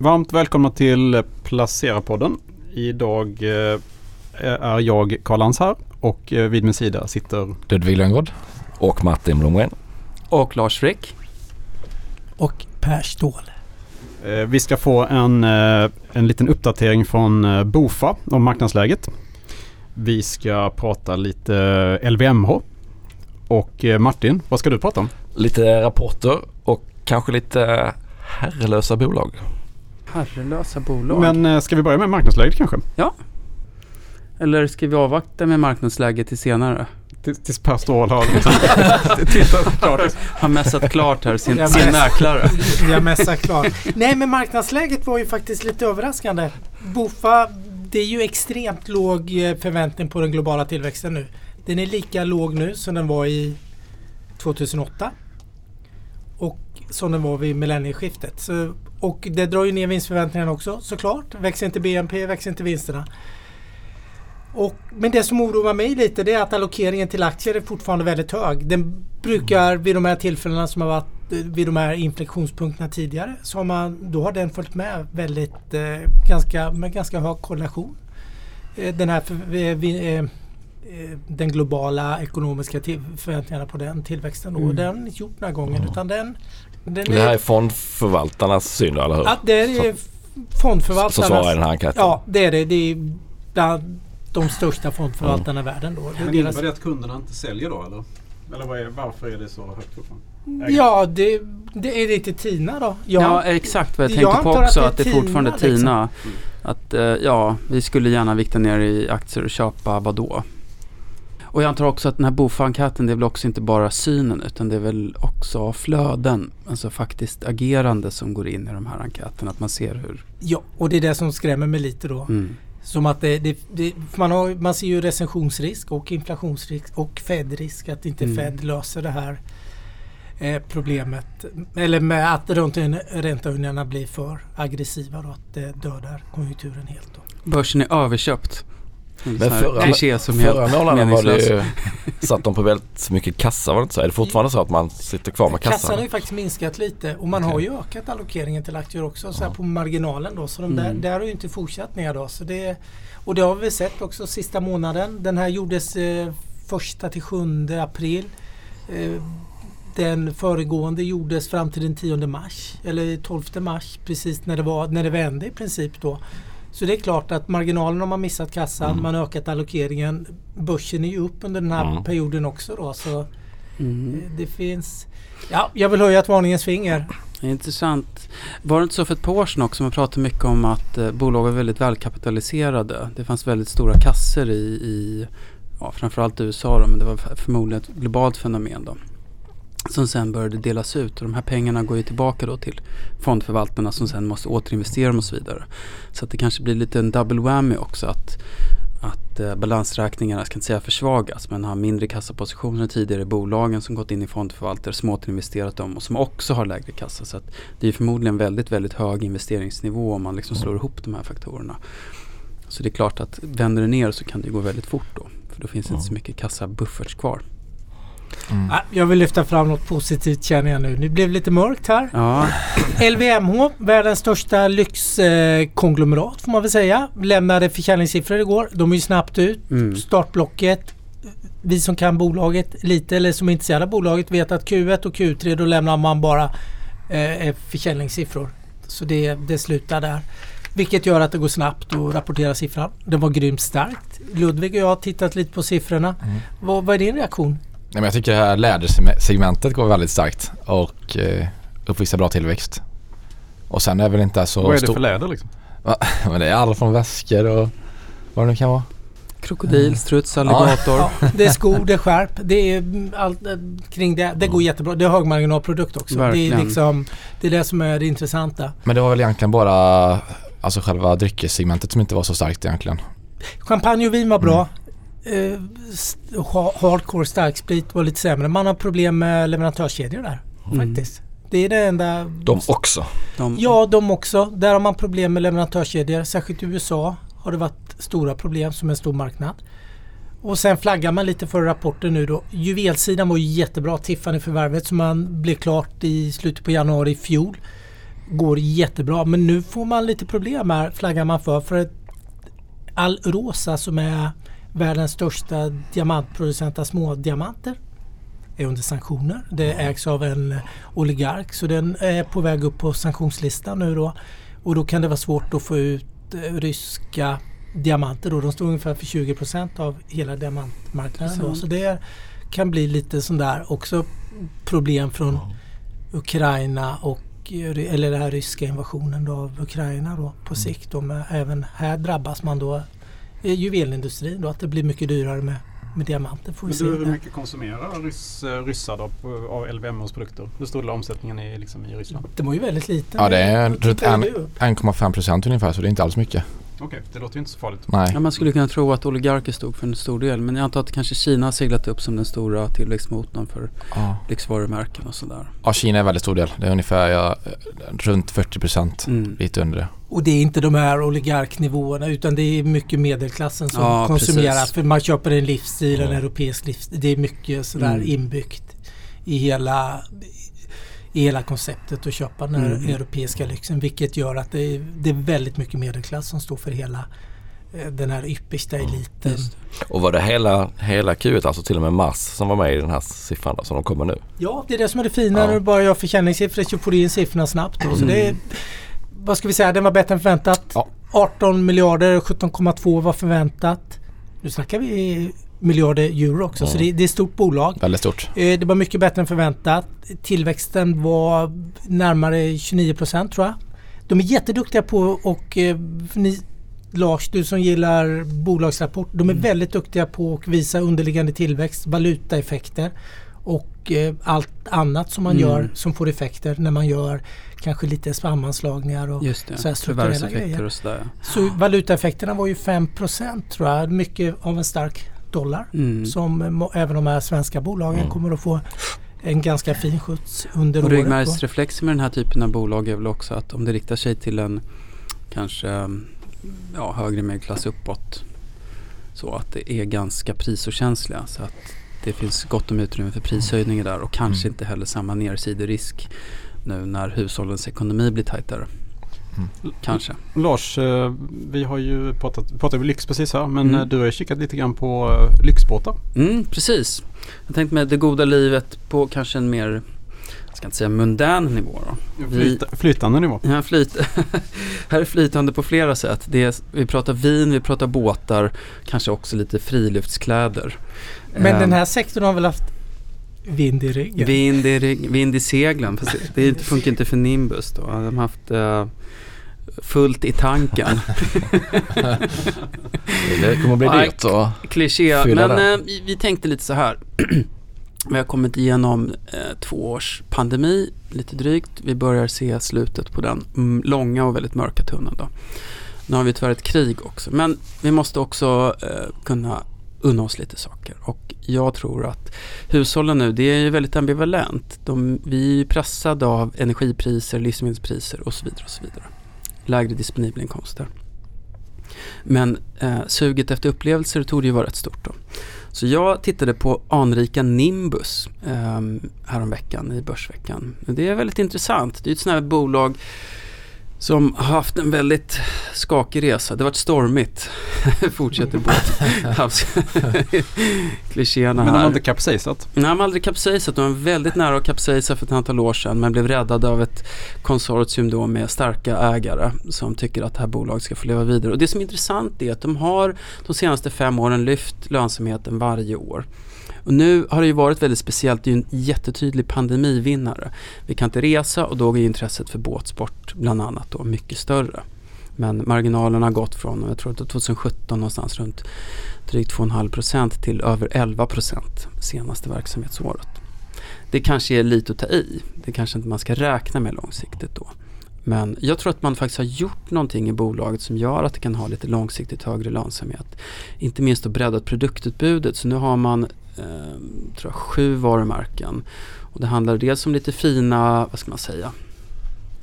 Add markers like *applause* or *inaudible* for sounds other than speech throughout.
Varmt välkomna till Placera-podden. Idag eh, är jag Karl Lans här och eh, vid min sida sitter Ludvig Lönngård. Och Martin Blomgren. Och Lars Frick. Och Per Ståhl. Eh, vi ska få en, en liten uppdatering från Bofa om marknadsläget. Vi ska prata lite LVMH. Och Martin, vad ska du prata om? Lite rapporter och kanske lite herrelösa bolag. Herrelösa bolag. Men eh, ska vi börja med marknadsläget kanske? Eller ska vi avvakta med marknadsläget till senare? Tills, tills Per Ståhl har *laughs* tittat klart. Har mässat klart här sin, sin mäklare. Jag mässar klart. Nej men marknadsläget var ju faktiskt lite överraskande. Bofa, det är ju extremt låg eh, förväntning på den globala tillväxten nu. Den är lika låg nu som den var i 2008. Och som den var vid millennieskiftet. Så, och det drar ju ner vinstförväntningarna också såklart. Växer inte BNP, växer inte vinsterna. Och, men det som oroar mig lite det är att allokeringen till aktier är fortfarande väldigt hög. Den brukar vid de här tillfällena som har varit vid de här inflektionspunkterna tidigare så har man, då har den följt med väldigt eh, ganska, med ganska hög korrelation. Eh, den här eh, eh, eh, den globala ekonomiska förväntningarna på den tillväxten. Och det har den inte gjort den här gången utan den, den Det här är fondförvaltarnas syn då, eller hur? Ja, det är Som- fondförvaltarnas... Som svarar i den här enkäten. Ja, det är det. Det är bland de största fondförvaltarna i världen då. Det är Men deras, innebär det att kunderna inte säljer då eller? Eller vad är, varför är det så högt fortfarande? ja, det, det är lite Tina då. Ja, Ja, exakt vad jag Jag tänkte på antar att också. det är Att det är Tina, fortfarande liksom. Tina. Att eh, ja, vi skulle gärna vikta ner i aktier och köpa vad då? Och jag antar också att den här Bofa-enkäten det är väl också inte bara synen utan det är väl också flöden. Alltså faktiskt agerande som går in i de här enkäterna. Att man ser hur... ja, och det är det som skrämmer mig lite då. Mm. Som att det, det, det, man, har, man ser ju recensionsrisk och inflationsrisk och Fed-risk att inte Mm. Fed löser det här eh, problemet. Eller med att ränte- räntehöjningarna blir för aggressiva då, att det dödar konjunkturen helt. Då. Börsen är överköpt. En Men förra- som Förra månaden var det ju, *laughs* satt de på väldigt mycket kassa var det inte så? Är det fortfarande så att man sitter kvar med Kassan kassan? har ju faktiskt minskat lite och man har ju ökat allokeringen till aktier också så här på marginalen då. Så de där, Mm. där har ju inte fortsatt ner då. Så det, och det har vi sett också sista månaden. Den här gjordes eh, första till 7 april. Eh, den föregående gjordes fram till den 10 mars eller 12 mars precis när det, var, när det vände i princip då. Så det är klart att marginalen har man missat kassan, Mm. man har ökat allokeringen. Börsen är ju upp under den här Mm. perioden också då. Så Mm. Eh, Det finns... Ja, jag vill höja ett varningens finger. Intressant. Var det inte så för ett par år sedan också man pratade mycket om att eh, bolag var väldigt välkapitaliserade. Det fanns väldigt stora kasser i, i ja, framförallt i USA då, men det var förmodligen ett globalt fenomen då. Som sen började delas ut och de här pengarna går ju tillbaka då till fondförvaltarna som sen måste återinvestera dem och så vidare. Så att det kanske blir lite en double whammy också att, att eh, balansräkningarna, jag ska inte säga försvagas, men har mindre kassapositioner än tidigare i bolagen som gått in i fondförvaltare som återinvesterat dem och som också har lägre kassa. Så att det är förmodligen väldigt, väldigt hög investeringsnivå om man liksom slår ihop de här faktorerna. Så det är klart att vänder det ner så kan det gå väldigt fort då. För då finns det inte så mycket kassabufferts kvar. Mm. Ja, Jag vill lyfta fram något positivt känner jag nu. Det blev lite mörkt här. Ja, LVMH, världens största lyxkonglomerat får man väl säga, lämnade försäljningssiffror igår. De är ju snabbt ut. mm. Startblocket. Vi som kan bolaget lite eller som är intresserade av bolaget vet att Q1 och Q3 då lämnar man bara eh, försäljningssiffror. Så det, det slutar där. Vilket gör att det går snabbt att rapportera siffran. Det var grymt starkt. Ludvig och jag har tittat lite på siffrorna. Mm. Vad, vad är din reaktion? Nej, men jag tycker det här lädersegmentet går väldigt starkt och eh, uppvisar bra tillväxt. Och sen är det väl inte så Vad är det för läder liksom? *laughs* Men det är alla från väskor och vad det nu kan vara. Krokodil, struts, alligator. *laughs* Ja, det är skor, det är skärp, det är mm, allt eh, kring det. Det går jättebra. Det är högmarginalprodukt också. Det är, Verkligen. liksom, det är det som är det intressanta. Men det var väl egentligen bara alltså själva dryckessegmentet som inte var så starkt egentligen. Champagne och vin var bra. Eh, hardcore starksprit var lite sämre. Man har problem med leverantörskedjor där Mm. faktiskt. Det är det enda... De också. De, Ja, de också. Där har man problem med leverantörskedjor. Särskilt i USA har det varit stora problem som en stor marknad. Och sen flaggar man lite för rapporten nu då. Juvelsidan var ju jättebra. Tiffany-förvärvet som man blev klart i slutet på januari i fjol. går jättebra. Men nu får man lite problem här, flaggar man för. För att Alrosa som är världens största diamantproducent av smådiamanter är under sanktioner. Det ägs av en oligark så den är på väg upp på sanktionslistan nu då. Och då kan det vara svårt att få ut eh, ryska diamanter då. De står ungefär för 20% av hela diamantmarknaden då. Så det kan bli lite sån där också problem från Ukraina och eller den här ryska invasionen av Ukraina då på sikt. Då, även här drabbas man då juvelindustrin då att det blir mycket dyrare med, med diamanter. Får vi Men du, hur mycket konsumerar ryss, eh, ryssar då på, av LVMHs produkter? Hur stor del av omsättningen är liksom i Ryssland? Den var ju väldigt liten. Ja, det är runt tittar en- du upp? 1,5 procent ungefär så det är inte alls mycket. Okej, det låter ju inte så farligt. Nej. Ja, man skulle kunna tro att oligarker stod för en stor del men jag antar att kanske Kina har seglat upp som den stora tillväxtmotorn för Ja. lyxvarumärken och sådär. ja, Kina är en väldigt stor del. Det är ungefär ja, runt 40 procent. Mm. Lite under det. Och det är inte de här oligarknivåerna utan det är mycket medelklassen som Ja, konsumerar. precis. För man köper en livsstil, en Mm. europeisk livsstil. Det är mycket sådär Mm. inbyggt i hela, i hela konceptet att köpa den här Mm. europeiska lyxen. Vilket gör att det är, det är väldigt mycket medelklass som står för hela eh, den här yppersta eliten. Just. Och var det hela, hela Q1, alltså till och med mars som var med i den här siffran då, som de kommer nu? Ja, det är det som är det fina Ja. när du bara gör försäljningssiffror så får du in siffrorna snabbt. Då. Så det är, vad ska vi säga, den var bättre än förväntat. Ja. 18 miljarder, 17,2 var förväntat. Nu snackar vi miljarder euro också så Mm. det, det är ett stort bolag. Väldigt stort. Eh, Det var mycket bättre än förväntat. Tillväxten var närmare 29 procent tror jag. De är jätteduktiga på och eh, ni, Lars, du som gillar bolagsrapport. De är väldigt duktiga på att visa underliggande tillväxt, valutaeffekter och eh, allt annat som man Mm. gör som får effekter när man gör kanske lite sammanslagningar och Just det, Så här strukturella grejer. och sådär. så valutaeffekterna var ju 5 procent tror jag. Mycket av en stark dollar Mm. som även de här svenska bolagen Mm. kommer att få en ganska fin skjuts under Och året. ryggmärgsreflexen med den här typen av bolag är väl också att om det riktar sig till en kanske ja, högre medelklass uppåt så att det är ganska prisokänsliga så att det finns gott om utrymme för prishöjningar där och kanske Mm. inte heller samma nedsiderisk nu när hushållens ekonomi blir tajtare. Mm. Kanske. Lars, eh, vi har ju pratat, pratat om lyx precis här men Mm. eh, du har ju kikat lite grann på eh, lyxbåtar. Mm, precis. Jag tänkte med det goda livet på kanske en mer, jag ska inte säga mundän nivå då. Vi- Flyt, flytande nivå. Ja, flyt. *laughs* här är flytande på flera sätt. Det är, vi pratar vin, vi pratar båtar, kanske också lite friluftskläder. Men den här sektorn har väl haft vind i ryggen? Vind i, vind i seglen, det, funkar inte för Nimbus då. De har haft eh, fullt i tanken. *laughs* Det kommer bli dyrt och Kliché, men den. eh, vi, vi tänkte lite så här. *clears throat* vi har kommit igenom eh, två års pandemi, lite drygt. Vi börjar se slutet på den mm, långa och väldigt mörka tunneln. Då. Nu har vi tyvärr ett krig också, men vi måste också eh, kunna unna oss lite saker. Och jag tror att hushållen nu, det är ju väldigt ambivalent. De, vi är ju pressade av energipriser, livsmedelspriser och så vidare. och så vidare. Lägre disponibla inkomster. Men eh, suget efter upplevelser tog ju vara rätt stort då. Så jag tittade på anrika Nimbus eh, häromveckan i Börsveckan. Det är väldigt intressant. Det är ett sånt här bolag som har haft en väldigt skakig resa. Det har varit stormigt. *laughs* Fortsätter på *laughs* *laughs* klichéerna Men de här. har inte kapsejsat. Nej, de har aldrig kapsejsat. De var väldigt nära att kapsejsa för ett antal år sedan men blev räddade av ett konsortium då med starka ägare som tycker att det här bolaget ska få leva vidare. Och det som är intressant är att de har de senaste fem åren lyft lönsamheten varje år. Och nu har det ju varit väldigt speciellt, det är ju en jättetydlig pandemivinnare. Vi kan inte resa och då är intresset för båtsport bland annat då mycket större. Men marginalerna har gått från, jag tror att 2017 någonstans runt drygt 2,5% till över 11% senaste verksamhetsåret. Det kanske är lite att ta i. Det kanske inte man ska räkna med långsiktigt då. Men jag tror att man faktiskt har gjort någonting i bolaget som gör att det kan ha lite långsiktigt högre lönsamhet. Inte minst då breddat produktutbudet. Så nu har man tror jag, sju varumärken. Och det handlar dels om lite fina, vad ska man säga,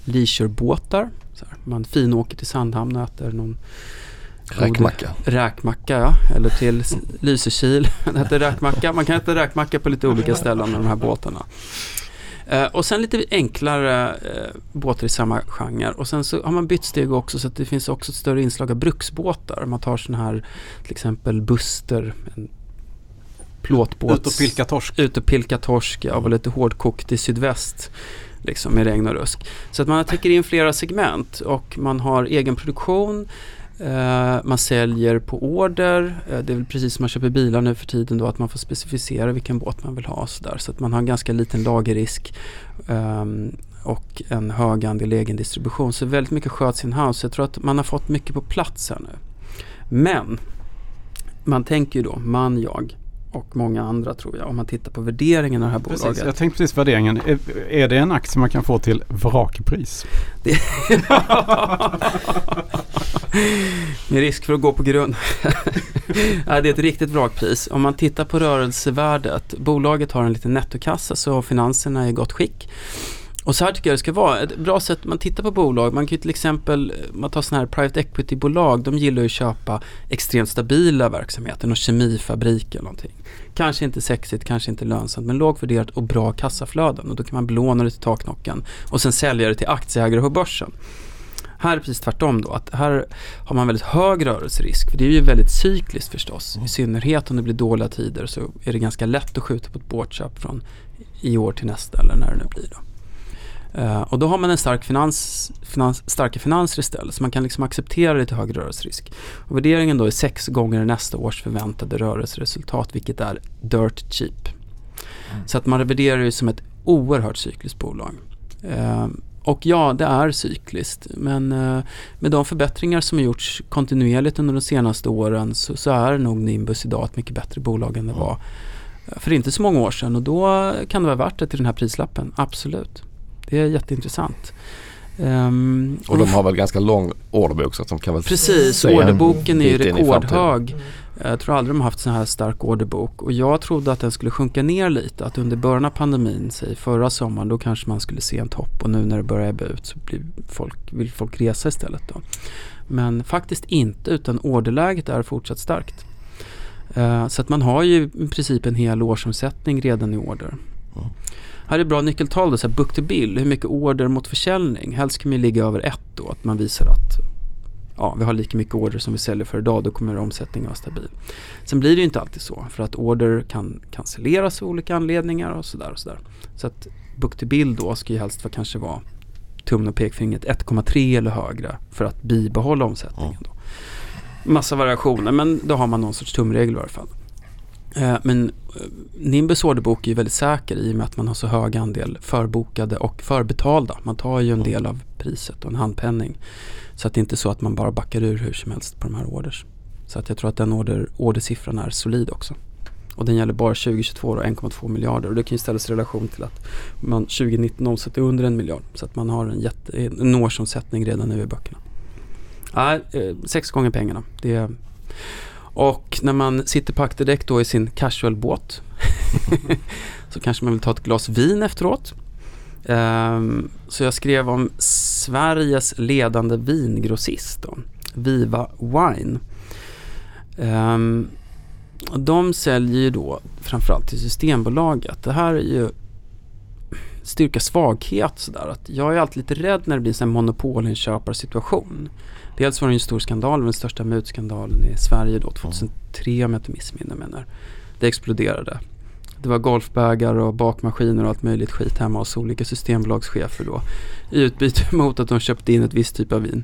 leisurebåtar. Så här. Man finåker till Sandhamn och äter någon räkmacka. Räkmacka ja, eller till Lysekil. *laughs* Heter räkmacka. Man kan äta räkmacka på lite olika ställen med de här båtarna. Eh, och sen lite enklare eh, båtar i samma genre. Och sen så har man bytt steg också så att det finns också ett större inslag av bruksbåtar. Man tar sådana här till exempel Buster, en plåtbåt. Ut och pilka torsk. Ut och pilka torsk, ja, var lite hårdkokt i sydväst. Liksom med regn och rusk. Så att man täcker in flera segment och man har egen produktion. Eh, man säljer på order. Eh, det är väl precis som man köper bilar nu för tiden då att man får specificera vilken båt man vill ha. Så, där. så att man har en ganska liten lagerrisk ehm, och en hög andel egen distribution. Så väldigt mycket sköts in-house. Jag tror att man har fått mycket på plats här nu. Men man tänker ju då, man, jag och många andra tror jag om man tittar på värderingen av det här Precis, bolaget. jag tänkte precis värderingen. Är, är det en aktie man kan få till vrakpris? *laughs* Med risk för att gå på grund. *laughs* Nej, det är ett riktigt vrakpris. Om man tittar på rörelsevärdet. Bolaget har en liten nettokassa så finanserna är i gott skick. Och så här tycker jag det ska vara. Ett bra sätt, man tittar på bolag, man kan ju till exempel, man tar sådana här private equity-bolag, de gillar ju att köpa extremt stabila verksamheter, någon kemifabrik eller någonting. Kanske inte sexigt, kanske inte lönsamt, men lågt värderat och bra kassaflöden. Och då kan man belåna det till taknocken och sen sälja det till aktieägare på börsen. Här är det precis tvärtom då, att här har man väldigt hög rörelserisk. För det är ju väldigt cykliskt förstås. I synnerhet om det blir dåliga tider så är det ganska lätt att skjuta på ett båtköp från i år till nästa eller när det nu blir då. Uh, och då har man en stark finans, finans, starka finanser istället så man kan liksom acceptera lite högre rörelserisk. Och värderingen då är sex gånger nästa års förväntade rörelseresultat vilket är dirt cheap. Mm. Så att man värderar det som ett oerhört cykliskt bolag. Uh, och ja, det är cykliskt men uh, med de förbättringar som har gjorts kontinuerligt under de senaste åren så, så är nog Nimbus idag ett mycket bättre bolag än det var för inte så många år sedan och då kan det vara värt det till den här prislappen, absolut. Det är jätteintressant. Um, och de har väl ganska lång orderbok så att de kan väl Precis, orderboken är ju rekordhög. Jag tror aldrig de har haft så här stark orderbok och jag trodde att den skulle sjunka ner lite. Att under början av pandemin, säg förra sommaren, då kanske man skulle se en topp och nu när det börjar ebba ut så blir folk, vill folk resa istället då. Men faktiskt inte utan orderläget är fortsatt starkt. Uh, så att man har ju i princip en hel årsomsättning redan i order. Mm. Här är bra nyckeltal då, så här book to bill, hur mycket order mot försäljning. Helst kan man ligga över ett då, att man visar att ja, vi har lika mycket order som vi säljer för idag, då kommer omsättningen vara stabil. Sen blir det ju inte alltid så, för att order kan cancelleras av olika anledningar och sådär. Och sådär. Så att book to bill då ska ju helst vara, kanske vara tummen och pekfingret 1,3 eller högre för att bibehålla omsättningen. Då. Massa variationer, men då har man någon sorts tumregel i alla fall. Eh, men eh, Nimbus orderbok är ju väldigt säker i och med att man har så hög andel förbokade och förbetalda. Man tar ju en mm. del av priset och en handpenning. Så att det är inte så att man bara backar ur hur som helst på de här orders. Så att jag tror att den order, ordersiffran är solid också. Och den gäller bara 2022 och 1,2 miljarder. Och det kan ju ställas i relation till att man 2019 omsätter under en miljard. Så att man har en, jätte, en årsomsättning redan nu i böckerna. Nej, äh, sex gånger pengarna. Det är och när man sitter på akterdäck då i sin casualbåt *laughs* så kanske man vill ta ett glas vin efteråt. Um, så jag skrev om Sveriges ledande vingrossist, då, Viva Wine. Um, de säljer ju då framförallt till Systembolaget. Det här är ju styrka svaghet sådär. Att jag är alltid lite rädd när det blir en monopolinköparsituation. Dels var det en stor skandal, den största mutskandalen i Sverige då 2003 om jag inte missminner mig när det exploderade. Det var golfbägar och bakmaskiner och allt möjligt skit hemma hos olika systembolagschefer då i utbyte *laughs* mot att de köpte in ett visst typ av vin.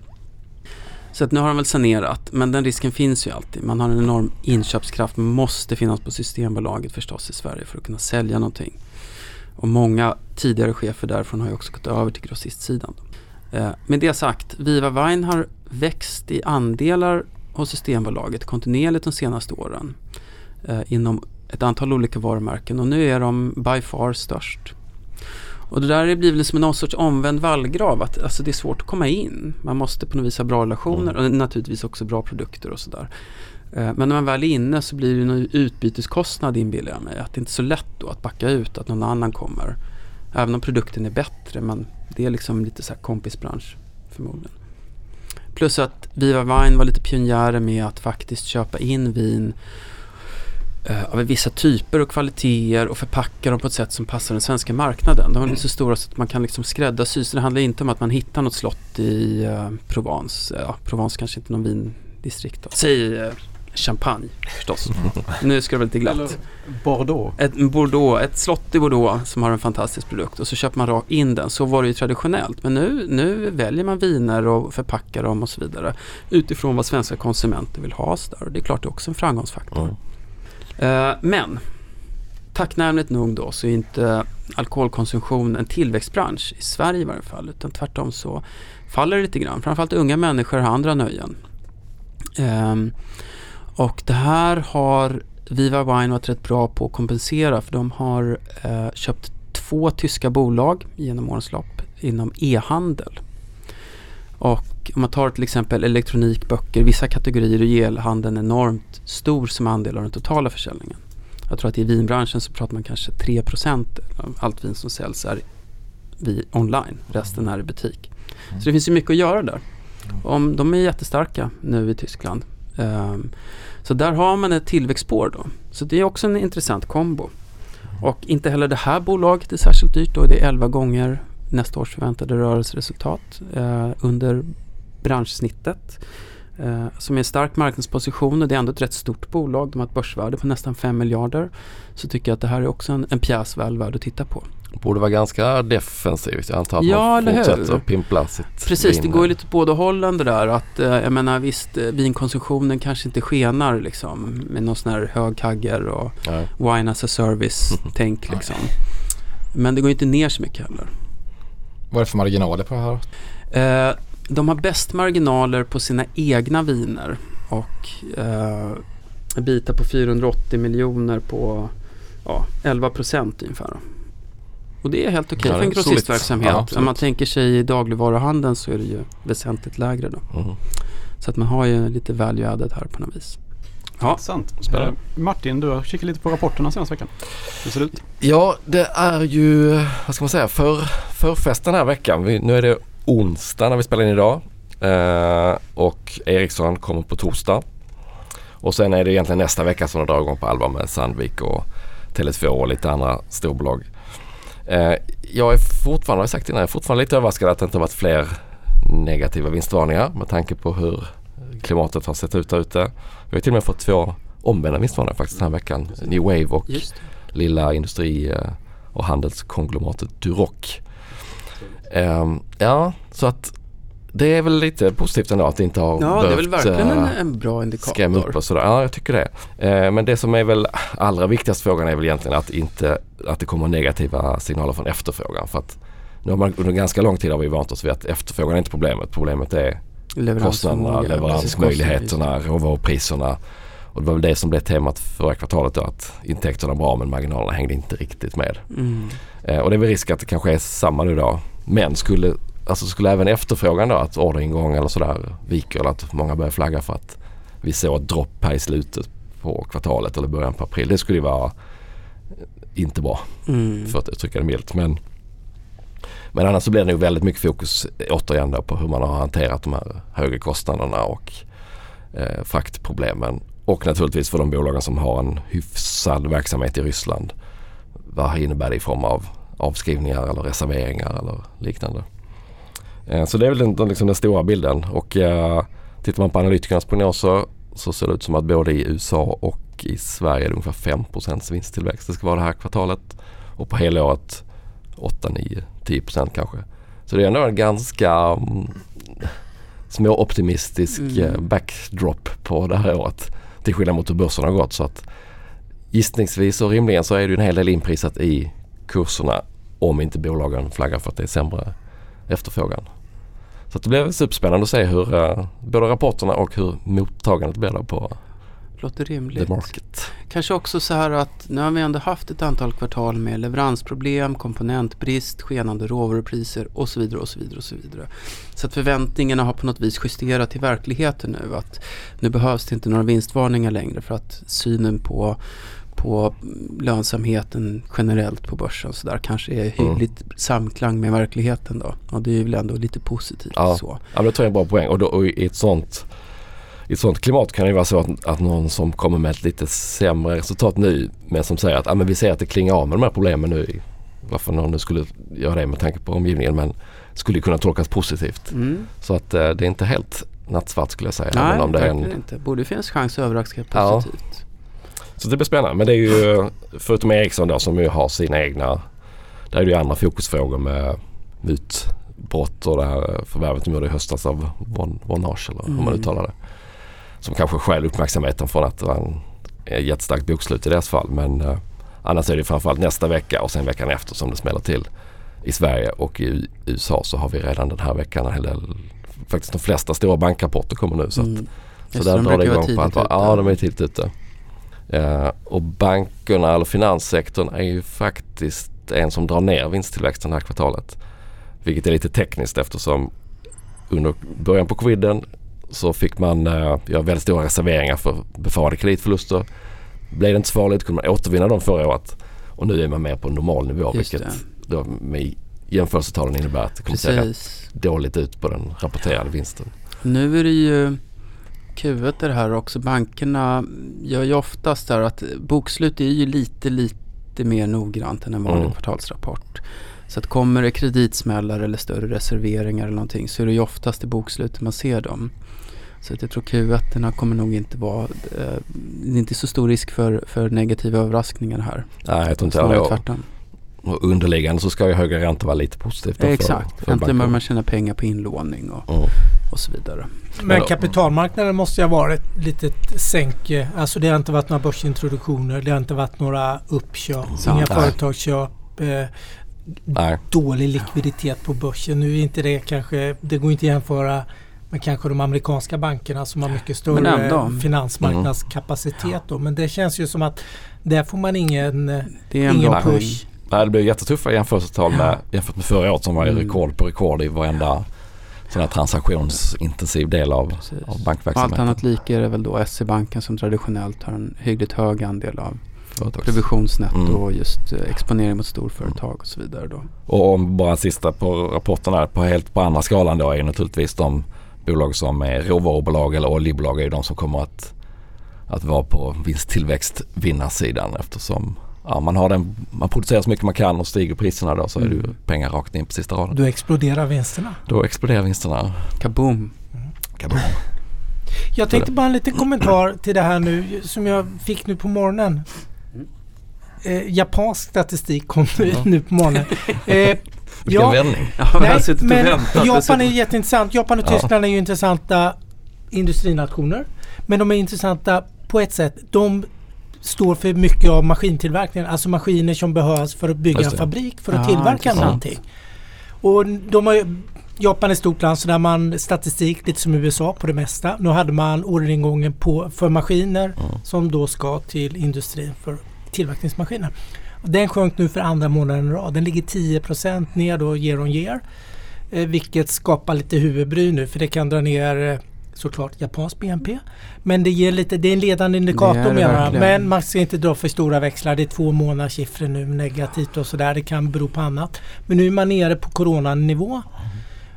Så att nu har de väl sanerat, men den risken finns ju alltid. Man har en enorm inköpskraft, måste finnas på Systembolaget förstås i Sverige för att kunna sälja någonting. Och många tidigare chefer därifrån har ju också gått över till grossistsidan. Eh, med det sagt, Viva Wine har växt i andelar hos Systembolaget kontinuerligt de senaste åren eh, inom ett antal olika varumärken och nu är de by far störst. Och det där blir väl som någon sorts omvänd vallgrav att alltså det är svårt att komma in. Man måste på något vis ha bra relationer mm. och naturligtvis också bra produkter och sådär. Eh, men när man väl är inne så blir det en utbyteskostnad inbillar jag mig. Att det inte är så lätt då att backa ut, att någon annan kommer. Även om produkten är bättre men det är liksom lite så här kompisbransch förmodligen. Plus att Viva Wine var lite pionjärer med att faktiskt köpa in vin eh, av vissa typer och kvaliteter och förpacka dem på ett sätt som passar den svenska marknaden. De är så stora så att man kan liksom skräddarsy. Så det handlar inte om att man hittar något slott i eh, Provence. Ja, Provence kanske inte är någon vindistrikt. Då. Säg Champagne förstås. nu ska det vara lite glatt. Bordeaux. Ett Bordeaux, ett slott i Bordeaux som har en fantastisk produkt och så köper man rakt in den. Så var det ju traditionellt. Men nu, nu väljer man viner och förpackar dem och så vidare utifrån vad svenska konsumenter vill ha. Så där. Och det är klart det är också en framgångsfaktor. Mm. Eh, men tacknämligt nog då så är inte alkoholkonsumtion en tillväxtbransch i Sverige i varje fall. Utan tvärtom så faller det lite grann. Framförallt unga människor har andra nöjen. Ehm, och det här har Viva Wine varit rätt bra på att kompensera för de har eh, köpt två tyska bolag genom årens lopp inom e-handel. Och om man tar till exempel elektronik, böcker, vissa kategorier är elhandeln enormt stor som andel av den totala försäljningen. Jag tror att i vinbranschen så pratar man kanske 3% av allt vin som säljs är online. Resten är i butik. Så det finns ju mycket att göra där. Om, de är jättestarka nu i Tyskland. Um, så där har man ett tillväxtspår då. Så det är också en intressant kombo. Och inte heller det här bolaget är särskilt dyrt då. Det är 11 gånger nästa års förväntade rörelseresultat eh, under branschsnittet. Eh, som är en stark marknadsposition och det är ändå ett rätt stort bolag. De har ett börsvärde på nästan 5 miljarder. Så tycker jag att det här är också en, en pjäs väl värd att titta på. Borde vara ganska defensivt. Jag antar att Ja, man fortsätter att pimpla sitt Precis, det vin. går ju lite på båda hållen det där. Att, eh, jag menar visst, eh, vinkonsumtionen kanske inte skenar liksom med någon sån här hög kagger och Ja. wine as a service-tänk *laughs* liksom. Men det går ju inte ner så mycket heller. Vad är det för marginaler på det här? Eh, de har bäst marginaler på sina egna viner och eh, bitar på 480 miljoner på ja, 11 procent ungefär. Och det är helt okej Ja, för en det grossistverksamhet. Ja, Om man tänker sig i dagligvaruhandeln så är det ju väsentligt lägre då. Mm. Så att man har ju lite value added här på något vis. Ja. Sant. Spännande. Martin, du har kikat lite på rapporterna senaste veckan. Hur ser det ut? Ja, det är ju, vad ska man säga, för, förfest den här veckan. Vi, nu är det onsdag när vi spelar in idag. Eh, och Ericsson kommer på torsdag. Och sen är det egentligen nästa vecka som de drar igång på allvar med Sandvik och Tele2 och lite andra storbolag. Eh, jag är fortfarande, har jag sagt innan, jag är fortfarande lite överraskad att det inte har varit fler negativa vinstvarningar med tanke på hur klimatet har sett ut där ute. Vi har till och med fått två omvända vinstvarningar faktiskt den här veckan. New Wave och lilla industri eh, och handelskonglomeratet Duroc. Ehm, ja, så att det är väl lite positivt ändå att det inte har Ja, det är väl verkligen en, eh, en bra indikator. skrämma upp och sådär. Ja, jag tycker det. Eh, men det som är väl allra viktigaste frågan är väl egentligen att, inte, att det kommer negativa signaler från efterfrågan. För att nu har man under ganska lång tid har vi vant oss vid att efterfrågan är inte problemet. Problemet är kostnaderna, leveransmöjligheterna, råvarupriserna. Och det var väl det som blev temat förra kvartalet då att intäkterna bra men marginalerna hängde inte riktigt med. Mm. Eh, och det är väl risk att det kanske är samma nu då. Men skulle, alltså skulle även efterfrågan då att orderingång eller sådär viker eller att många börjar flagga för att vi såg ett dropp här i slutet på kvartalet eller början på april. Det skulle ju vara eh, inte bra Mm. för att uttrycka det milt. Men, men annars så blir det nog väldigt mycket fokus eh, återigen då på hur man har hanterat de här högre kostnaderna och eh, fraktproblemen. Och naturligtvis för de bolagen som har en hyfsad verksamhet i Ryssland. Vad innebär det i form av avskrivningar eller reserveringar eller liknande. Eh, så det är väl den, liksom den stora bilden. Och eh, tittar man på analytikernas prognoser så ser det ut som att både i USA och i Sverige är det ungefär 5 vinsttillväxt. Det ska vara det här kvartalet. Och på helåret 8, 9, 10% kanske. Så det är ändå en ganska mm, småoptimistisk Mm. eh, backdrop på det här året. Till skillnad mot hur börsen har gått. Så att gissningsvis och rimligen så är det en hel del inprisat i kurserna om inte bolagen flaggar för att det är sämre efterfrågan. Så det blir superspännande att se hur eh, både rapporterna och hur mottagandet blir då på Låter the rimligt. market. Kanske också så här att nu har vi ändå haft ett antal kvartal med leveransproblem, komponentbrist, skenande råvarupriser och så vidare och så vidare och så vidare. Så att förväntningarna har på något vis justerat till verkligheten nu. Att nu behövs det inte några vinstvarningar längre för att synen på på lönsamheten generellt på börsen så där kanske är Mm. hyggligt samklang med verkligheten då. Och det är väl ändå lite positivt Ja. så. Ja, men det tror jag är en bra poäng. Och, då, och i ett sånt i ett sånt klimat kan det ju vara så att, att någon som kommer med ett lite sämre resultat nu men som säger att ah, men vi ser att det klingar av med de här problemen nu. Varför någon nu skulle göra det med tanke på omgivningen men skulle kunna tolkas positivt. Mm. Så att eh, det är inte helt nattsvart skulle jag säga. Nej, om det är en, inte. Borde finnas chans att överraska Ja. Så det blir spännande. Men det är ju förutom Ericsson då som ju har sina egna. Där är det ju andra fokusfrågor med mutbrott och det här förvärvet de gjorde i höstas av Von, Vonage eller hur man Mm. uttalar det. Som kanske stjäl uppmärksamheten från att det var en ett jättestarkt bokslut i deras fall. Men eh, annars är det framförallt nästa vecka och sen veckan efter som det smäller till i Sverige och i USA så har vi redan den här veckan en hel del, faktiskt de flesta stora bankrapporter kommer nu. Så, att, Mm. så där drar det igång på allvar. Ja, de är tidigt ute. Eh, och bankerna eller finanssektorn är ju faktiskt en som drar ner vinsttillväxten det här kvartalet. Vilket är lite tekniskt eftersom under början på coviden så fick man eh, göra väldigt stora reserveringar för befarade kreditförluster. Blev det inte så farligt kunde man återvinna dem förra året. Och nu är man mer på normal nivå Just vilket det. då med jämförelsetalen innebär att det kommer se rätt Precis. dåligt ut på den rapporterade vinsten. Nu är det ju Q1 det här också. Bankerna gör ju oftast där att bokslut är ju lite, lite mer noggrant än en vanlig Mm. kvartalsrapport. Så att kommer det kreditsmällar eller större reserveringar eller någonting så är det ju oftast i bokslutet man ser dem. Så att jag tror Q1 kommer nog inte vara, eh, det är inte så stor risk för, för negativa överraskningar här. Nej, jag tror inte Snarare tvärtom. Och underliggande så ska ju högre ränta vara lite positivt. då för- Exakt, för äntligen börjar man tjäna pengar på inlåning och, Mm. och så vidare. Men kapitalmarknaden måste ju ha varit ett litet sänke. Alltså det har inte varit några börsintroduktioner. Det har inte varit några uppköp. Sant. Inga Nej. företagsköp. Eh, Nej, dålig likviditet på börsen. Nu är inte det kanske, det går inte att jämföra med kanske de amerikanska bankerna som har mycket större ändå. finansmarknadskapacitet då. Men det känns ju som att där får man ingen, eh, ingen push. Nej, det blir jättetuffa jämförelsetal med, jämfört med förra året som var Mm. rekord på rekord i varenda sån här transaktionsintensiv del av, av Allt bankverksamheten. annat lika är det väl då SE-banken som traditionellt har en hyggligt hög andel av Företags- provisionsnetto Mm. och just eh, exponering mot storföretag och så vidare då. Och om bara sista på rapporten här, på helt på andra skalan då är ju naturligtvis de bolag som är råvarubolag eller oljebolag är ju de som kommer att, att vara på vinsttillväxt vinnarsidan eftersom ja, man, har den, man producerar så mycket man kan och stiger priserna då så är det ju Mm. pengar rakt in på sista raden. Då exploderar vinsterna. Då exploderar vinsterna. Kaboom! Kaboom. Jag tänkte bara en liten kommentar till det här nu som jag fick nu på morgonen. Eh, japansk statistik kom nu, Ja. nu på morgonen. *laughs* Eh, Vilken ja, vändning. Ja, nej, men. Japan är jätteintressant. Japan och. Tyskland är ju intressanta industrinationer. Men de är intressanta på ett sätt. De står för mycket av maskintillverkningen. Alltså maskiner som behövs för att bygga en fabrik för att Ja, tillverka intressant. någonting. Och de har Japan är ett stort land så där man statistik lite som USA på det mesta. Nu hade man orderingången på, för maskiner Mm. som då ska till industrin för tillverkningsmaskiner. Den sjönk nu för andra månaden i rad. Den ligger 10% ner då year on year. Eh, vilket skapar lite huvudbry nu för det kan dra ner eh, såklart japansk BNP. Men det, ger lite, det är en ledande indikator menar jag. Men man ska inte dra för stora växlar. Det är två månaders siffror nu negativt och sådär. Det kan bero på annat. Men nu är man nere på coronanivå.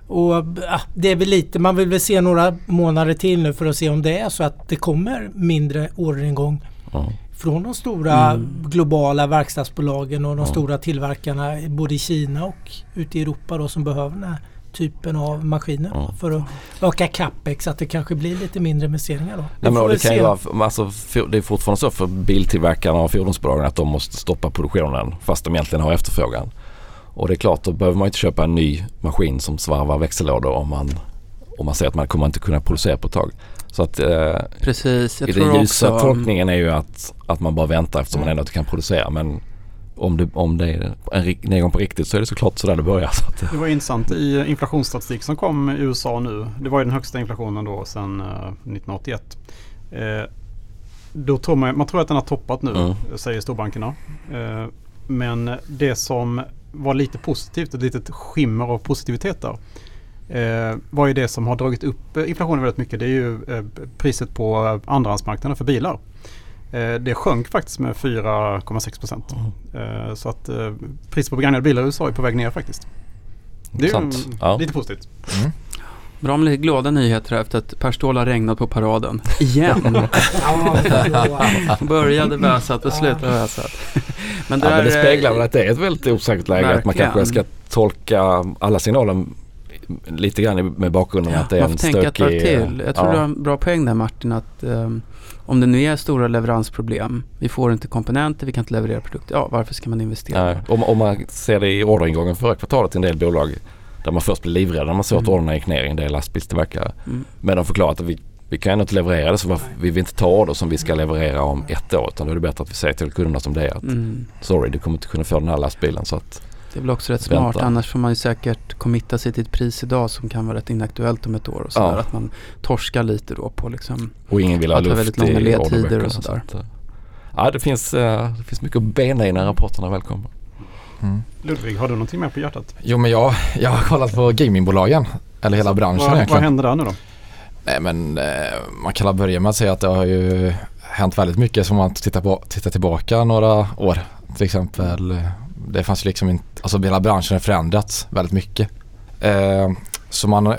Och ja, det är väl lite, man vill väl se några månader till nu för att se om det är så att det kommer mindre orderingång Ja. från de stora Mm. globala verkstadsbolagen och de Ja. stora tillverkarna både i Kina och ute i Europa då som behöver den här typen av maskiner Ja. för att öka capex. Att det kanske blir lite mindre investeringar då. Nej, men det, kan ju vara, alltså, det är fortfarande så för biltillverkarna och fordonsbolagen att de måste stoppa produktionen fast de egentligen har efterfrågan. Och det är klart, då behöver man inte köpa en ny maskin som svarvar växellådor om man, om man ser att man kommer inte kunna producera på ett tag. Så att eh, Precis, jag i tror den ljusa också... tolkningen är ju att, att man bara väntar eftersom man ändå inte kan producera. Men om det, om det är en nedgång på riktigt så är det såklart så där det börjar. *laughs* Så att, Det var intressant i inflationsstatistik som kom i USA nu. Det var ju den högsta inflationen då sedan eh, 1981. Eh, då tror man, man tror att den har toppat nu, Mm. säger storbankerna. Eh, men det som var lite positivt, ett litet skimmer av positivitet där. Eh, var ju det som har dragit upp eh, inflationen väldigt mycket. Det är ju eh, priset på eh, andrahandsmarknaden för bilar. Eh, det sjönk faktiskt med 4,6 procent. Eh, så att eh, priset på begagnade bilar i USA är på väg ner faktiskt. Det är ju Sant. Ja. lite positivt. Bra med lite glada nyheter här efter att Per Ståhl har regnat på paraden. Igen. *laughs* Ja. *laughs* Började väsat och slutade väsat. Men Ja, men det speglar väl att det är ett väldigt osäkert läge. Att man Verkligen. kanske ska tolka alla signaler lite grann med bakgrunden att det är Man en får tänka ett varv stökig... till. Jag tror ja. du har en bra poäng där Martin att ehm, om det nu är stora leveransproblem, vi får inte komponenter, vi kan inte leverera produkter. Ja, varför ska man investera? Nej, om, om man ser det i orderingången förra kvartalet i en del bolag där man först blev livrädda när man såg att Mm. orderna gick ner i en del lastbilstillverkare. Mm. Men de förklarat att vi, vi kan ändå inte leverera det så varför, vi vill inte ta order som vi ska leverera om ett år utan då är det bättre att vi säger till kunderna som det är att Mm. sorry du kommer inte kunna få den här lastbilen så att Det är väl också rätt Vänta. smart. Annars får man ju säkert committa sig till ett pris idag som kan vara rätt inaktuellt om ett år och sådär. Ja. Att man torskar lite då på liksom. och ingen vill ha Att ha luft väldigt långa ledtider och sådär. så att, Ja det finns, eh, det finns mycket att bena i när rapporterna väl kommer. Mm. Ludvig, har du någonting mer på hjärtat? Jo men jag, jag har kollat på gamingbolagen. Eller hela branschen Vad, vad egentligen. händer där nu då? Nej men eh, man kan väl börja med att säga att det har ju hänt väldigt mycket som man tittar, på, tittar tillbaka några år. Till exempel det fanns liksom inte, alltså hela branschen har förändrats väldigt mycket. Eh, så man, eh,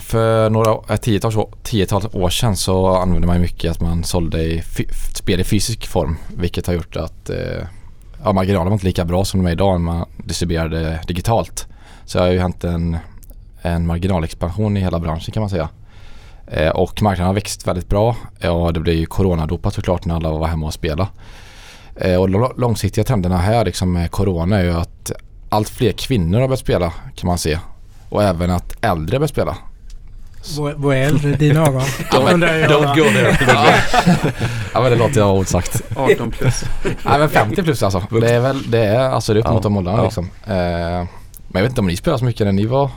för några, ett tiotal, år- tiotals år sedan så använde man mycket att man sålde i spel i fysisk form. Vilket har gjort att eh, ja, marginalerna var inte lika bra som de är idag när man distribuerade digitalt. Så det har ju hänt en, en marginalexpansion i hela branschen kan man säga. Eh, och marknaden har växt väldigt bra och det blev ju coronadopat såklart när alla var hemma och spelade. Eh, och de långsiktiga trenderna här liksom med corona är ju att allt fler kvinnor har börjat spela kan man se. Och även att äldre börjar spela. Vad är äldre i dina ögon? Don't go there. ja men det låter jag osagt. 18 plus. *laughs* Nej men 50 plus alltså. Det är väl, det är alltså det är upp Ja, mot de åldrarna ja. liksom. Eh, men jag vet inte om ni spelar så mycket när ni var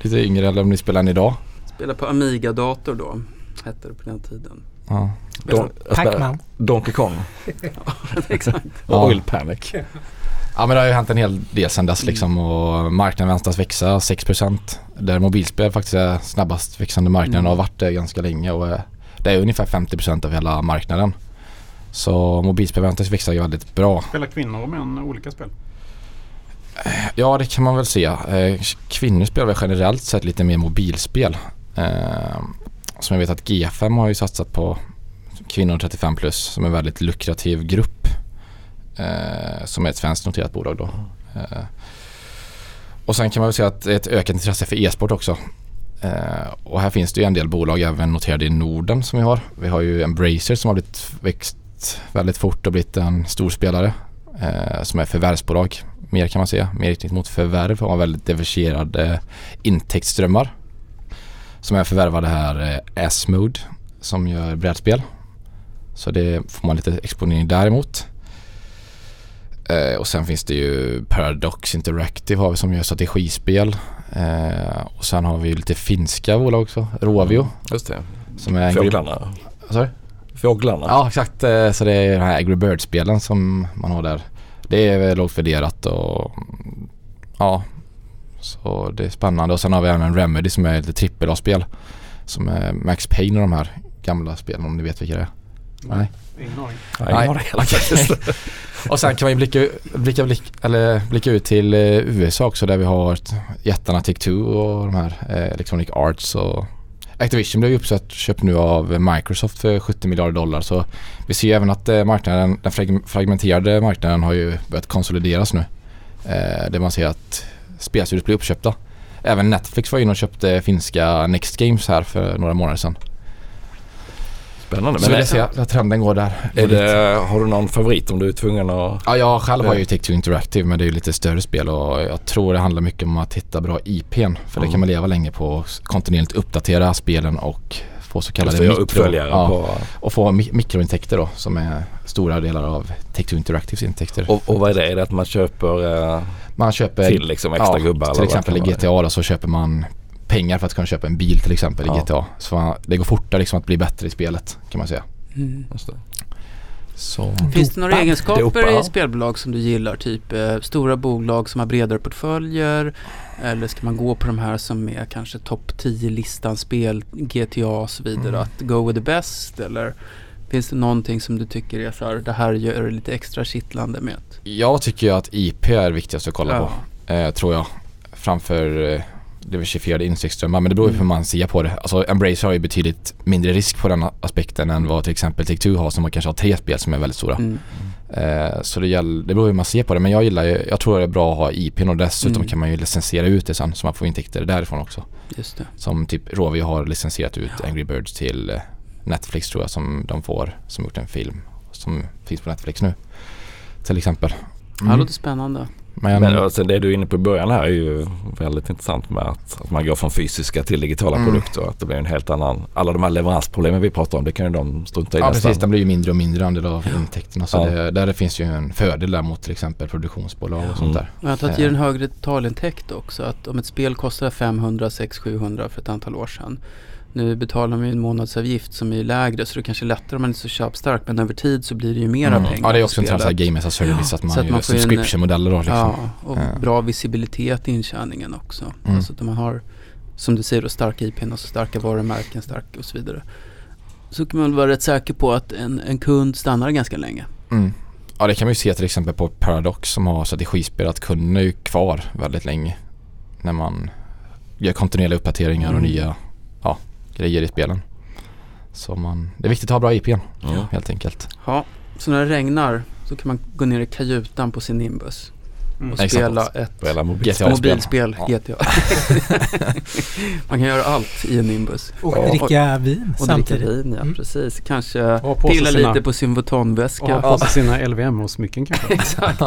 lite yngre eller om ni spelar än idag. Spela på Amiga-dator då. Hette det på den tiden. Ja. Don, Pac-Man. Donkey Kong *laughs* *laughs* Exakt. och Ja. Oil Panic. Ja men det har ju hänt en hel del sedan dess liksom och marknaden väntas växa 6% där mobilspel faktiskt är snabbast växande marknaden Mm. och har varit det ganska länge och eh, det är ungefär 50% av hela marknaden. Så mobilspel väntas växa väldigt bra. Spelar kvinnor och män olika spel? Ja det kan man väl se. Eh, Kvinnor spelar väl generellt sett lite mer mobilspel. Som jag vet att G5 har ju satsat på kvinnor 35 plus som en väldigt lukrativ grupp. eh, Som är ett svenskt noterat bolag då. Eh, Och sen kan man väl säga att det är ett ökat intresse för e-sport också. Eh, Och här finns det ju en del bolag även noterade i Norden som vi har. Vi har ju Embracer som har blivit växt väldigt fort och blivit en stor spelare. eh, Som är förvärvsbolag mer kan man säga. Mer riktigt mot förvärv och har väldigt diversifierade intäktsströmmar. Som är förvärvade här eh, Asmode som gör brädspel. Så det får man lite exponering däremot. Eh, och sen finns det ju Paradox Interactive har vi som gör strategispel. Eh, och sen har vi ju lite finska bolag också. Rovio Just det. som är Fåglarna. Du? Fåglarna. Ja exakt, eh, så det är de här Angry Birds-spelen som man har där. Det är lågt värderat och mm, ja, så det är spännande. Och sen har vi även Remedy som är ett trippel A-spel. Som är Max Payne och de här gamla spelen om ni vet vilka det är. Nej. Ingen aning. Nej, Nej. tiden. *laughs* Och sen kan man ju blicka, blicka, blick, eller blicka ut till eh, USA också där vi har jättarna Take-Two och de här eh, Electronic Arts och Activision blev ju uppsatt, köpt nu av Microsoft för 70 miljarder dollar så vi ser ju även att eh, marknaden, den frag- fragmenterade marknaden har ju börjat konsolideras nu. Eh, där man ser att spelstudios blir uppköpta. Även Netflix var inne och köpte finska Next Games här för några månader sedan. Spännande. så Men vi är, ser att trenden går där. är det, har du någon favorit om du är tvungen att... Ja, jag själv har ju Take-Two Interactive men det är ju lite större spel och jag tror det handlar mycket om att hitta bra IPn. För det Mm. kan man leva länge på och kontinuerligt uppdatera spelen och få så kallade det, jag mikro, uppföljare ja, på... och få mi- mikrointäkter då som är stora delar av Take-Two Interactives intäkter. Och, och vad är det? Är det att man köper eh, man köper till liksom extra gubbar? eller till exempel i? GTA då så köper man pengar för att kunna köpa en bil till exempel Ja. i GTA. Så man, det går fortare liksom att bli bättre i spelet kan man säga. Mm. Så. Finns det några egenskaper Dopa, ja. i spelbolag som du gillar? Typ eh, stora bolag som har bredare portföljer? Eller ska man gå på de här som är kanske topp 10-listan spel, GTA och så vidare? Mm. Att go with the best? Eller finns det någonting som du tycker är så här, det här gör det lite extra kittlande med? Jag tycker ju att IP är viktigast att kolla Ja. på. Eh, tror jag. Framför eh, diversifierade insektsströmmar men det beror ju på hur man ser på det. Alltså Embracer har ju betydligt mindre risk på den aspekten än vad till exempel Take-Two har som kanske har tre spel som är väldigt stora. Mm. Eh, så det, gäller, det beror hur man ser på det men jag gillar ju, jag tror det är bra att ha IPn och dessutom Mm. kan man ju licensiera ut det sen så man får intäkter därifrån också. Just det. Som typ Rovio har licensierat ut Angry Birds till eh, Netflix tror jag som de får, som gjort en film som finns på Netflix nu. Till exempel. Ja, det låter spännande. Men, Men sen det du är inne på i början här är ju väldigt intressant med att, att man går från fysiska till digitala Mm. produkter. Att det blir en helt annan, alla de här leveransproblemen vi pratar om det kan ju de strunta i Ja nästan. precis, den blir ju mindre och mindre andel av intäkterna. Så Ja. det, där finns ju en fördel där mot till exempel produktionsbolag och sånt Mm. där. Men att det ger en högre totalintäkt också. Att om ett spel kostade 500, 600, 700 för ett antal år sedan. Nu betalar man ju en månadsavgift som är lägre så det kanske är lättare om man är så köpstark. Men över tid så blir det ju mera Mm. pengar Ja det är också en sån här game as a service att man, så att man får subscription-modeller då liksom. Ja, och Ja. bra visibilitet i intjäningen också. Mm. Alltså att man har, som du säger då, starka IPn och så starka varumärken stark och så vidare. Så kan man vara rätt säker på att en, en kund stannar ganska länge. Mm. Ja det kan man ju se till exempel på Paradox som har strategispel att kunden är ju kvar väldigt länge. När man gör kontinuerliga uppdateringar och Mm. nya ja, grejer i spelen. Så man, det är viktigt att ha bra IPn Ja. helt enkelt. Ja, så när det regnar så kan man gå ner i kajutan på sin Nimbus Mm. och Exakt. spela ett Spela mobil. GTA-spel. mobilspel, Ja. GTA. *laughs* *laughs* man kan göra allt i en Nimbus. Och Ja. dricka vin Och samtidigt. dricka vin, ja Mm. precis. Kanske Och pilla sina- lite på sin Och Vuitton-väska. ha på sig sina LVM-smycken kanske. *laughs* Exakt,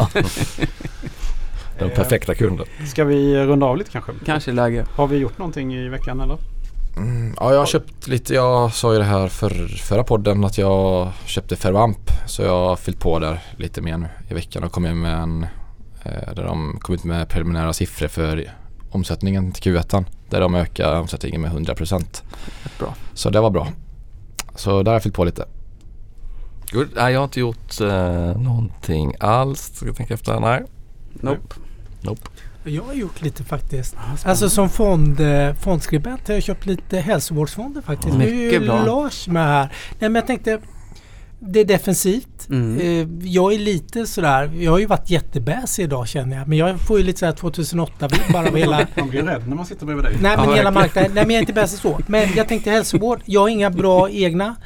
Den perfekta kunden. Ska vi runda av lite kanske? kanske läge. Har vi gjort någonting i veckan eller? Mm, ja, jag har köpt lite. Jag sa ju det här för förra podden att jag köpte Fervamp. Så jag har fyllt på där lite mer nu i veckan och kommit med en eh, där de kom ut med preliminära siffror för omsättningen till Q1. Där de ökar omsättningen med 100%. Rätt bra. Så det var bra. Så där har jag fyllt på lite. Good. Nej, jag har inte gjort eh, någonting alls. Ska jag tänka efter? Nej. Nope. Nope. Jag har gjort lite faktiskt. Alltså som fond, eh, fondskribent har jag köpt lite hälsovårdsfonder faktiskt. Nu är ju Mycket bra. Lars med här. Nej men jag tänkte, det är defensivt. Mm. Eh, Jag är lite sådär, jag har ju varit jättebäsig idag känner jag. Men jag får ju lite sådär 2008 vibb bara av hela *laughs* Man blir rädd när man sitter bredvid dig. Nej men Ja, hela marknaden. Nej men jag är inte bäst så. Men jag tänkte hälsovård. Jag har inga bra egna.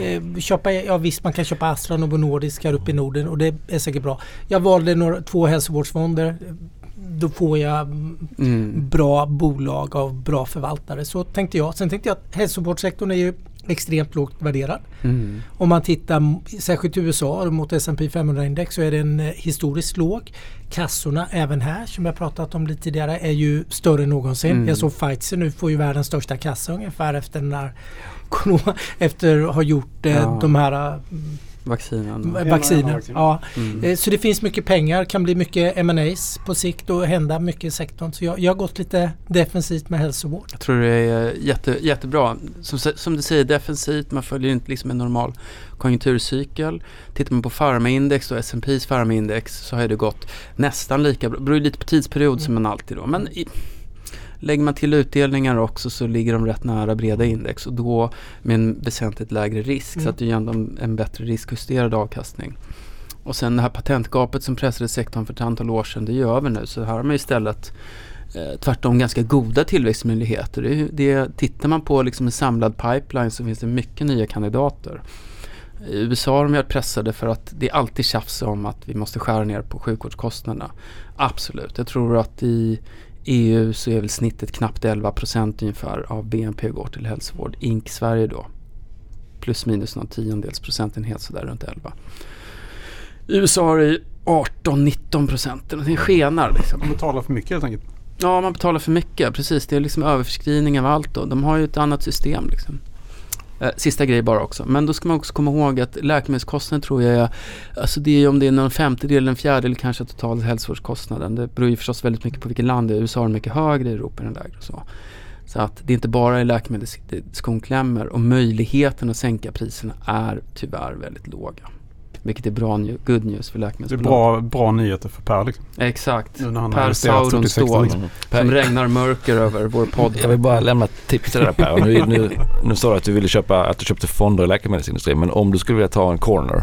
Eh, köpa, ja visst man kan köpa Astra Novo Nordisk här uppe i Norden och det är säkert bra. Jag valde några, två hälsovårdsfonder. Då får jag mm, bra bolag av bra förvaltare. Så tänkte jag. Sen tänkte jag att hälsovårdssektorn är ju extremt lågt värderad. Mm. Om man tittar särskilt i USA mot S&P 500-index så är den eh, historiskt låg. Kassorna även här som jag pratat om lite tidigare är ju större än någonsin. Mm. Jag såg Pfizer nu får ju världens största kassa ungefär efter den här *laughs* efter att ha gjort eh, Ja. de här eh, Vaccinen. vacciner. vaccin. Ja. Mm. Eh, Så det finns mycket pengar, kan bli mycket M&As på sikt och hända mycket i sektorn. Så jag, jag har gått lite defensivt med hälsovård. Jag tror det är jätte, jättebra. Som, som du säger, defensivt. Man följer inte liksom en normal konjunkturcykel. Tittar man på Pharmaindex och S&P's Pharmaindex så har det gått nästan lika bra. Det beror lite på tidsperiod som man alltid då. Men i, lägger man till utdelningar också så ligger de rätt nära breda index och då med en väsentligt lägre risk. Så Mm. att det är ändå en, bättre riskjusterad avkastning. Och sen det här patentgapet som pressade sektorn för ett antal år sedan, det är ju över nu. Så här har man istället eh, tvärtom ganska goda tillväxtmöjligheter. Det, det, tittar man på liksom en samlad pipeline så finns det mycket nya kandidater. I USA har de varit pressade för att det är alltid tjafs om att vi måste skära ner på sjukvårdskostnaderna. Absolut. Jag tror att i EU så är väl snittet knappt 11 procent ungefär av BNP går till hälsovård. Ink Sverige då. Plus minus någon tiondels procentenhet sådär runt 11. I USA har det 18-19 procent. Det skenar liksom. Man betalar för mycket helt enkelt. Ja, man betalar för mycket. Precis, det är liksom överförskrivning av allt då. De har ju ett annat system liksom. Eh, sista grej bara också. Men då ska man också komma ihåg att läkemedelskostnaden tror jag är, alltså det är ju om det är någon femtedel, en fjärdedel kanske av hälsovårdskostnaden. Det beror ju förstås väldigt mycket på vilket land det är. USA är mycket högre, i Europa är den lägre och så. Så att det är inte bara i läkemedelsskon klämmer och möjligheten att sänka priserna är tyvärr väldigt låga. Vilket är bra new, good news för Det är läkemedelsbolag. bra, bra nyheter för Per liksom. Exakt. Nu när han har Per investerat Sauron 46 Ståhl. liksom. Som regnar mörker över vår podd. Jag vill bara lämna ett tips till dig Per. Och Nu, nu, nu sa du att du ville köpa, att du köpte fonder i läkemedelsindustrin. Men om du skulle vilja ta en corner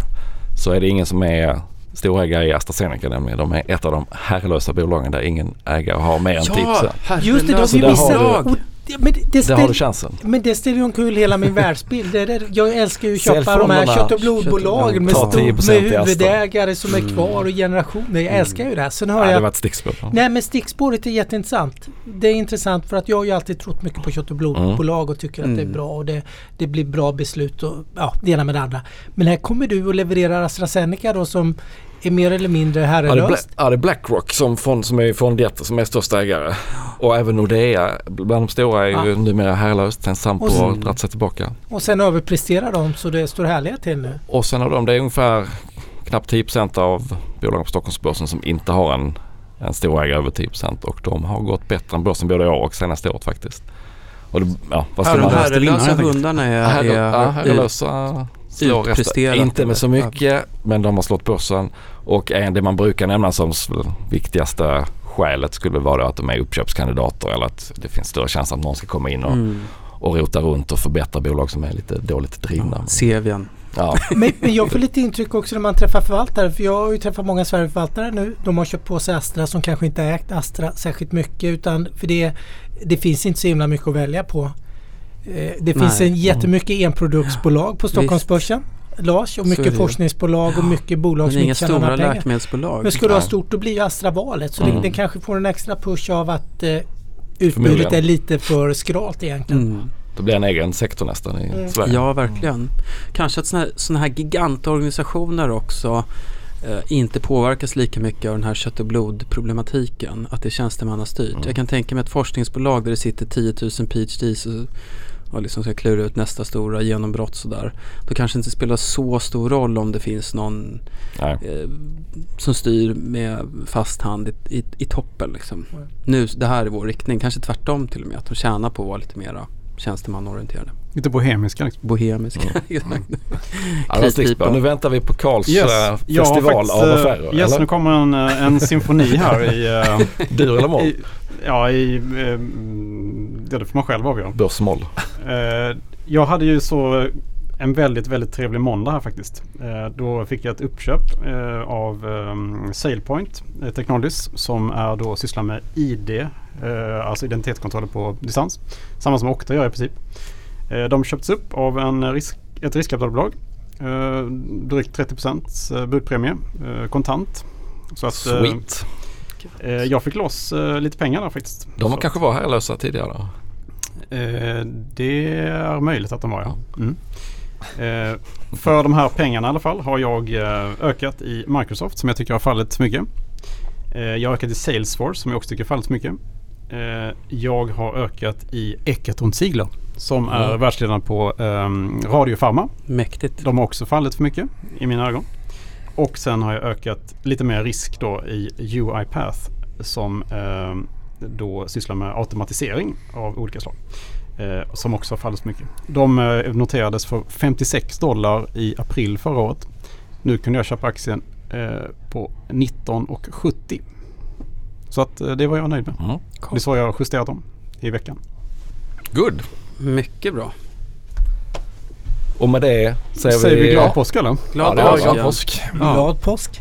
så är det ingen som är storägare i AstraZeneca nämligen. De är ett av de herrelösa bolagen där ingen ägare har mer än 10 Ja, Just det, de Så vi där har det- Men det, det, Där har du ställ, chansen. men det ställer ju omkull hela min *laughs* världsbild. Det är det, jag älskar ju att köpa de här kött och blodbolagen med, stor, 10% med huvudägare som är kvar och generationer. Jag älskar ju det här. Sen hör det jag stickspår. Nej men stickspåret är jätteintressant. Det är intressant för att jag har ju alltid trott mycket på kött och blodbolag och tycker att det är Mm. bra och det, det blir bra beslut och ja, det ena med det andra. Men här kommer du och levererar AstraZeneca då som är mer eller mindre Ja det, är Bla- herrelöst. ja, det är Blackrock som, fond, som är fondjätte som är största ägare. Och även Nordea, bland de stora, är ju Ja. numera herrelöst. Sen Sampo Och sen- har dragit sig tillbaka. Och sen överpresterar de så det står härliga till nu. Och sen har de, det är ungefär knappt 10% av bolagen på Stockholmsbörsen som inte har en, en storägare över 10% och de har gått bättre än börsen både i år och senaste året faktiskt. Och det, ja, vad ska de man... här- herrelösa hundarna är, herrelösa. Utpresterat. Inte med så mycket men de har slått börsen. Och en, det man brukar nämna som viktigaste skälet skulle vara att de är uppköpskandidater eller att det finns större chans att någon ska komma in och, Mm. och rota runt och förbättra bolag som är lite dåligt drivna. Sevian. Ja. *laughs* Men, men jag får lite intryck också när man träffar förvaltare. För jag har ju träffat många Sverigeförvaltare nu. De har köpt på sig Astra som kanske inte ägt Astra särskilt mycket. Utan för det, det finns inte så himla mycket att välja på. Eh, Det finns en jättemycket enproduktsbolag på. Stockholmsbörsen. Lars och mycket forskningsbolag och mycket bolag Men som inga inte tjänar stora några pengar. läkemedelsbolag. Men ska du ha stort då blir ju Astra valet. Så Mm. det kanske får en extra push av att eh, utbudet är lite för skralt egentligen. Mm. Det blir en egen sektor nästan i Mm. Sverige. Ja, verkligen. Kanske att sådana här, såna här gigantorganisationer också eh, inte påverkas lika mycket av den här kött och blodproblematiken. Att det är tjänstemannastyrt. Mm. Jag kan tänka mig ett forskningsbolag där det sitter 10 000 PhDs och, och liksom ska klura ut nästa stora genombrott sådär. Då kanske det inte spelar så stor roll om det finns någon eh, som styr med fast hand i, i, i toppen. Liksom. Nu, det här är vår riktning. Kanske tvärtom till och med. Att de tjänar på att vara lite mera tjänstemannaorienterade. Lite bohemiska liksom. Bohemiska. *laughs* Mm. Ja, det. Nu väntar vi på Karls eh, Jag har festival faktiskt, av eh, affärer. Yes, eller? nu kommer en, eh, en symfoni här i... eh, *laughs* Dur eller moll? ja, i... eh, Ja, det får man själv avgöra. Börsmoll. Eh, jag hade ju så en väldigt, väldigt trevlig måndag här faktiskt. Eh, då fick jag ett uppköp eh, av eh, SailPoint eh, Technologies som är då sysslar med ID, eh, alltså identitetskontroller på distans. Samma som Okta gör i princip. Eh, de köpts upp av en risk, ett riskkapitalbolag. Eh, drygt 30 budpremie, eh, kontant. Så att, Sweet. jag fick loss lite pengar där faktiskt. De Så- kanske var herrelösa tidigare då? Det är möjligt att de var ja. Mm. Eh, för de här pengarna i alla fall har jag eh, ökat i Microsoft som jag tycker har fallit mycket. Eh, jag har ökat i Salesforce som jag också tycker har fallit mycket. Jag har ökat i Eckerton Ziegler som är Mm. världsledande på um, radiofarma. Mäktigt. De har också fallit för mycket i mina ögon. Och sen har jag ökat lite mer risk då i UiPath som eh, då sysslar med automatisering av olika slag. Eh, som också har fallit så mycket. De eh, noterades för 56 dollar i april förra året. Nu kunde jag köpa aktien eh, på 19,70. Så att eh, det var jag nöjd med. Mm. Det är så jag har justerat dem i veckan. Good. Mycket bra. Och med det säger, Säger vi glad påsk eller? Ja, Glad påsk. glad påsk. Ja. Glad påsk!